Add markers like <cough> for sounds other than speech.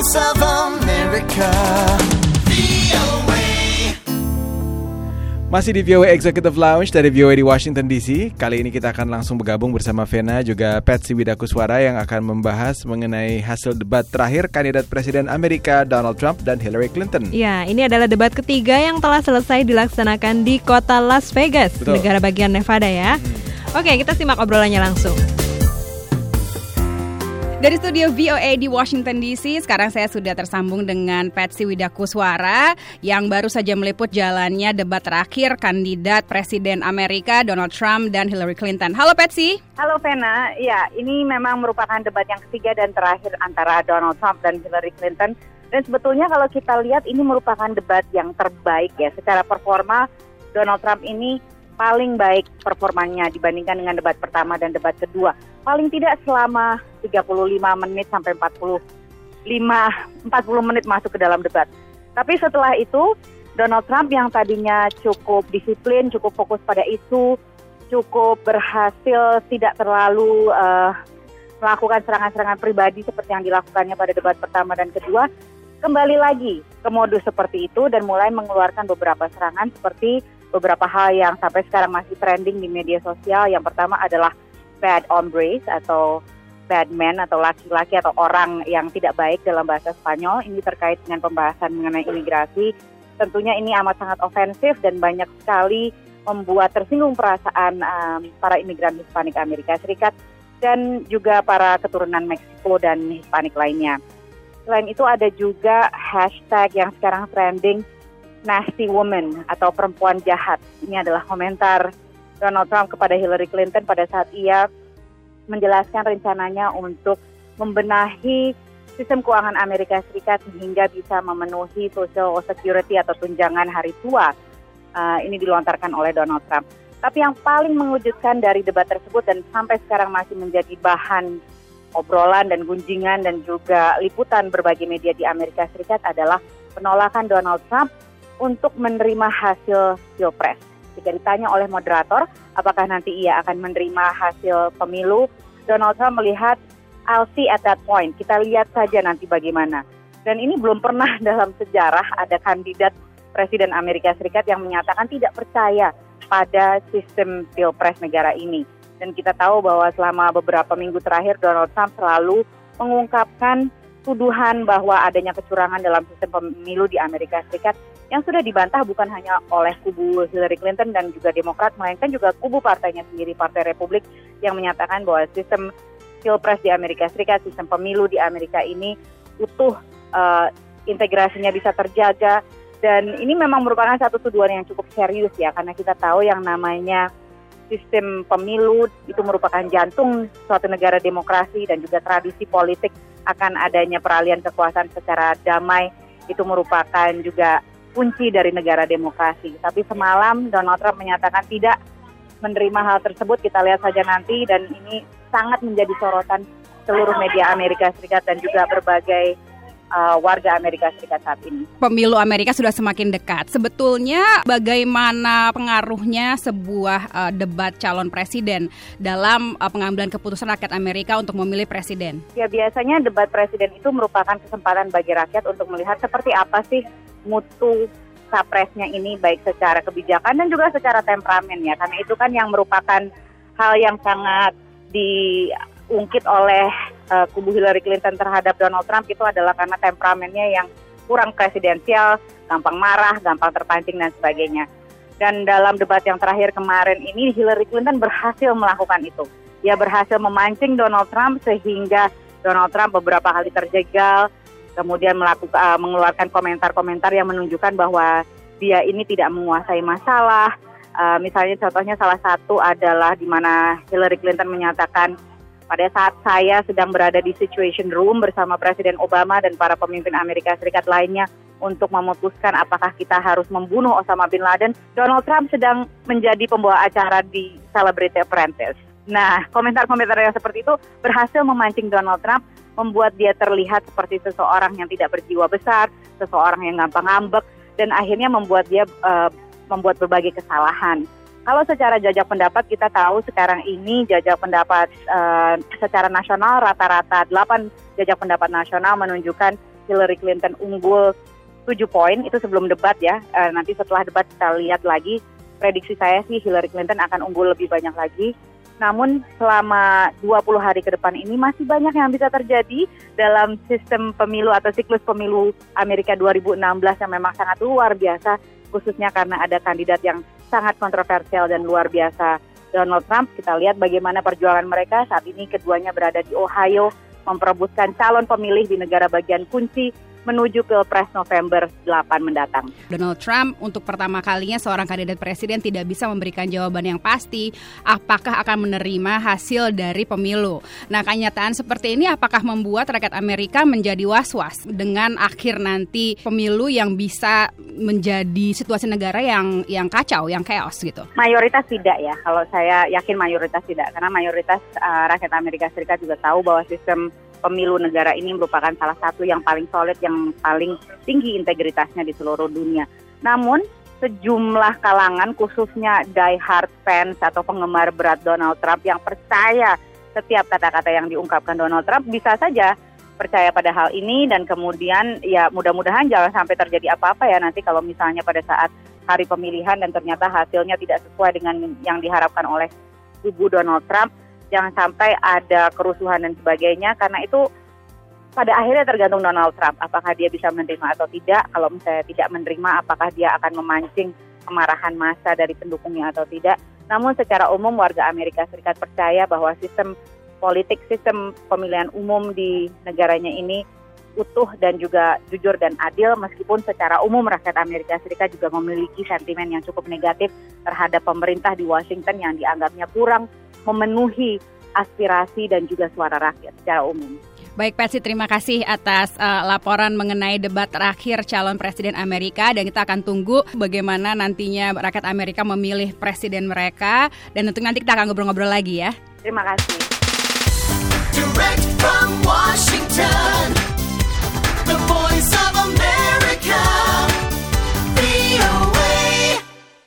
voice of America. Masih di VOA Executive Lounge dari VOA di Washington DC. Kali ini kita akan langsung bergabung bersama Vena juga Patsy Widakuswara yang akan membahas mengenai hasil debat terakhir kandidat Presiden Amerika Donald Trump dan Hillary Clinton. Ya, ini adalah debat ketiga yang telah selesai dilaksanakan di kota Las Vegas, Betul. negara bagian Nevada ya. Oke, kita simak obrolannya langsung. Dari studio VOA di Washington DC, sekarang saya sudah tersambung dengan Patsy Widakuswara yang baru saja meliput jalannya debat terakhir kandidat Presiden Amerika Donald Trump dan Hillary Clinton. Halo Patsy. Halo Vena, ya ini memang merupakan debat yang ketiga dan terakhir antara Donald Trump dan Hillary Clinton. Dan sebetulnya kalau kita lihat ini merupakan debat yang terbaik ya secara performa Donald Trump ini paling baik performanya dibandingkan dengan debat pertama dan debat kedua. Paling tidak selama 35 menit sampai 45 40 menit masuk ke dalam debat. Tapi setelah itu Donald Trump yang tadinya cukup disiplin, cukup fokus pada isu, cukup berhasil tidak terlalu eh, melakukan serangan-serangan pribadi seperti yang dilakukannya pada debat pertama dan kedua, kembali lagi ke modus seperti itu dan mulai mengeluarkan beberapa serangan seperti beberapa hal yang sampai sekarang masih trending di media sosial. Yang pertama adalah bad hombres atau bad men atau laki-laki atau orang yang tidak baik dalam bahasa Spanyol. Ini terkait dengan pembahasan mengenai imigrasi. Tentunya ini amat sangat ofensif dan banyak sekali membuat tersinggung perasaan um, para imigran Hispanik Amerika Serikat dan juga para keturunan Meksiko dan Hispanik lainnya. Selain itu ada juga hashtag yang sekarang trending nasty woman atau perempuan jahat. Ini adalah komentar Donald Trump kepada Hillary Clinton pada saat ia menjelaskan rencananya untuk membenahi sistem keuangan Amerika Serikat sehingga bisa memenuhi social security atau tunjangan hari tua. Uh, ini dilontarkan oleh Donald Trump. Tapi yang paling mengejutkan dari debat tersebut dan sampai sekarang masih menjadi bahan obrolan dan gunjingan dan juga liputan berbagai media di Amerika Serikat adalah penolakan Donald Trump untuk menerima hasil pilpres. Jika ditanya oleh moderator apakah nanti ia akan menerima hasil pemilu, Donald Trump melihat I'll see at that point. Kita lihat saja nanti bagaimana. Dan ini belum pernah <laughs> dalam sejarah ada kandidat Presiden Amerika Serikat yang menyatakan tidak percaya pada sistem pilpres negara ini. Dan kita tahu bahwa selama beberapa minggu terakhir Donald Trump selalu mengungkapkan tuduhan bahwa adanya kecurangan dalam sistem pemilu di Amerika Serikat yang sudah dibantah bukan hanya oleh kubu Hillary Clinton dan juga Demokrat, melainkan juga kubu partainya sendiri, Partai Republik, yang menyatakan bahwa sistem pilpres di Amerika Serikat, sistem pemilu di Amerika ini utuh, uh, integrasinya bisa terjaga, dan ini memang merupakan satu tuduhan yang cukup serius ya, karena kita tahu yang namanya sistem pemilu itu merupakan jantung suatu negara demokrasi dan juga tradisi politik. Akan adanya peralihan kekuasaan secara damai itu merupakan juga kunci dari negara demokrasi. Tapi semalam Donald Trump menyatakan tidak menerima hal tersebut. Kita lihat saja nanti dan ini sangat menjadi sorotan seluruh media Amerika Serikat dan juga berbagai uh, warga Amerika Serikat saat ini. Pemilu Amerika sudah semakin dekat. Sebetulnya bagaimana pengaruhnya sebuah uh, debat calon presiden dalam uh, pengambilan keputusan rakyat Amerika untuk memilih presiden? Ya biasanya debat presiden itu merupakan kesempatan bagi rakyat untuk melihat seperti apa sih mutu capresnya ini baik secara kebijakan dan juga secara temperamen ya karena itu kan yang merupakan hal yang sangat diungkit oleh uh, kubu Hillary Clinton terhadap Donald Trump itu adalah karena temperamennya yang kurang presidensial, gampang marah, gampang terpancing dan sebagainya. Dan dalam debat yang terakhir kemarin ini Hillary Clinton berhasil melakukan itu. Dia berhasil memancing Donald Trump sehingga Donald Trump beberapa kali terjegal, kemudian melakukan uh, mengeluarkan komentar-komentar yang menunjukkan bahwa dia ini tidak menguasai masalah. Uh, misalnya contohnya salah satu adalah di mana Hillary Clinton menyatakan pada saat saya sedang berada di Situation Room bersama Presiden Obama dan para pemimpin Amerika Serikat lainnya untuk memutuskan apakah kita harus membunuh Osama bin Laden, Donald Trump sedang menjadi pembawa acara di Celebrity Apprentice. Nah, komentar-komentar yang seperti itu berhasil memancing Donald Trump, membuat dia terlihat seperti seseorang yang tidak berjiwa besar, seseorang yang gampang ngambek, dan akhirnya membuat dia uh, membuat berbagai kesalahan. Kalau secara jajak pendapat kita tahu sekarang ini jajak pendapat uh, secara nasional rata-rata 8 jajak pendapat nasional menunjukkan Hillary Clinton unggul 7 poin itu sebelum debat ya. Uh, nanti setelah debat kita lihat lagi prediksi saya sih Hillary Clinton akan unggul lebih banyak lagi. Namun selama 20 hari ke depan ini masih banyak yang bisa terjadi dalam sistem pemilu atau siklus pemilu Amerika 2016 yang memang sangat luar biasa khususnya karena ada kandidat yang sangat kontroversial dan luar biasa Donald Trump. Kita lihat bagaimana perjuangan mereka saat ini keduanya berada di Ohio memperebutkan calon pemilih di negara bagian kunci menuju Pilpres November 8 mendatang. Donald Trump untuk pertama kalinya seorang kandidat presiden tidak bisa memberikan jawaban yang pasti apakah akan menerima hasil dari pemilu. Nah, kenyataan seperti ini apakah membuat rakyat Amerika menjadi was-was dengan akhir nanti pemilu yang bisa menjadi situasi negara yang yang kacau, yang chaos gitu? Mayoritas tidak ya. Kalau saya yakin mayoritas tidak karena mayoritas uh, rakyat Amerika Serikat juga tahu bahwa sistem pemilu negara ini merupakan salah satu yang paling solid, yang paling tinggi integritasnya di seluruh dunia. Namun sejumlah kalangan khususnya die-hard fans atau penggemar berat Donald Trump yang percaya setiap kata-kata yang diungkapkan Donald Trump bisa saja percaya pada hal ini dan kemudian ya mudah-mudahan jangan sampai terjadi apa-apa ya nanti kalau misalnya pada saat hari pemilihan dan ternyata hasilnya tidak sesuai dengan yang diharapkan oleh ibu Donald Trump jangan sampai ada kerusuhan dan sebagainya karena itu pada akhirnya tergantung Donald Trump apakah dia bisa menerima atau tidak. Kalau misalnya tidak menerima apakah dia akan memancing kemarahan massa dari pendukungnya atau tidak. Namun secara umum warga Amerika Serikat percaya bahwa sistem politik sistem pemilihan umum di negaranya ini utuh dan juga jujur dan adil meskipun secara umum rakyat Amerika Serikat juga memiliki sentimen yang cukup negatif terhadap pemerintah di Washington yang dianggapnya kurang memenuhi aspirasi dan juga suara rakyat secara umum. Baik Patsy, terima kasih atas uh, laporan mengenai debat terakhir calon presiden Amerika dan kita akan tunggu bagaimana nantinya rakyat Amerika memilih presiden mereka dan tentu nanti kita akan ngobrol-ngobrol lagi ya. Terima kasih. Direct from Washington, the voice of America.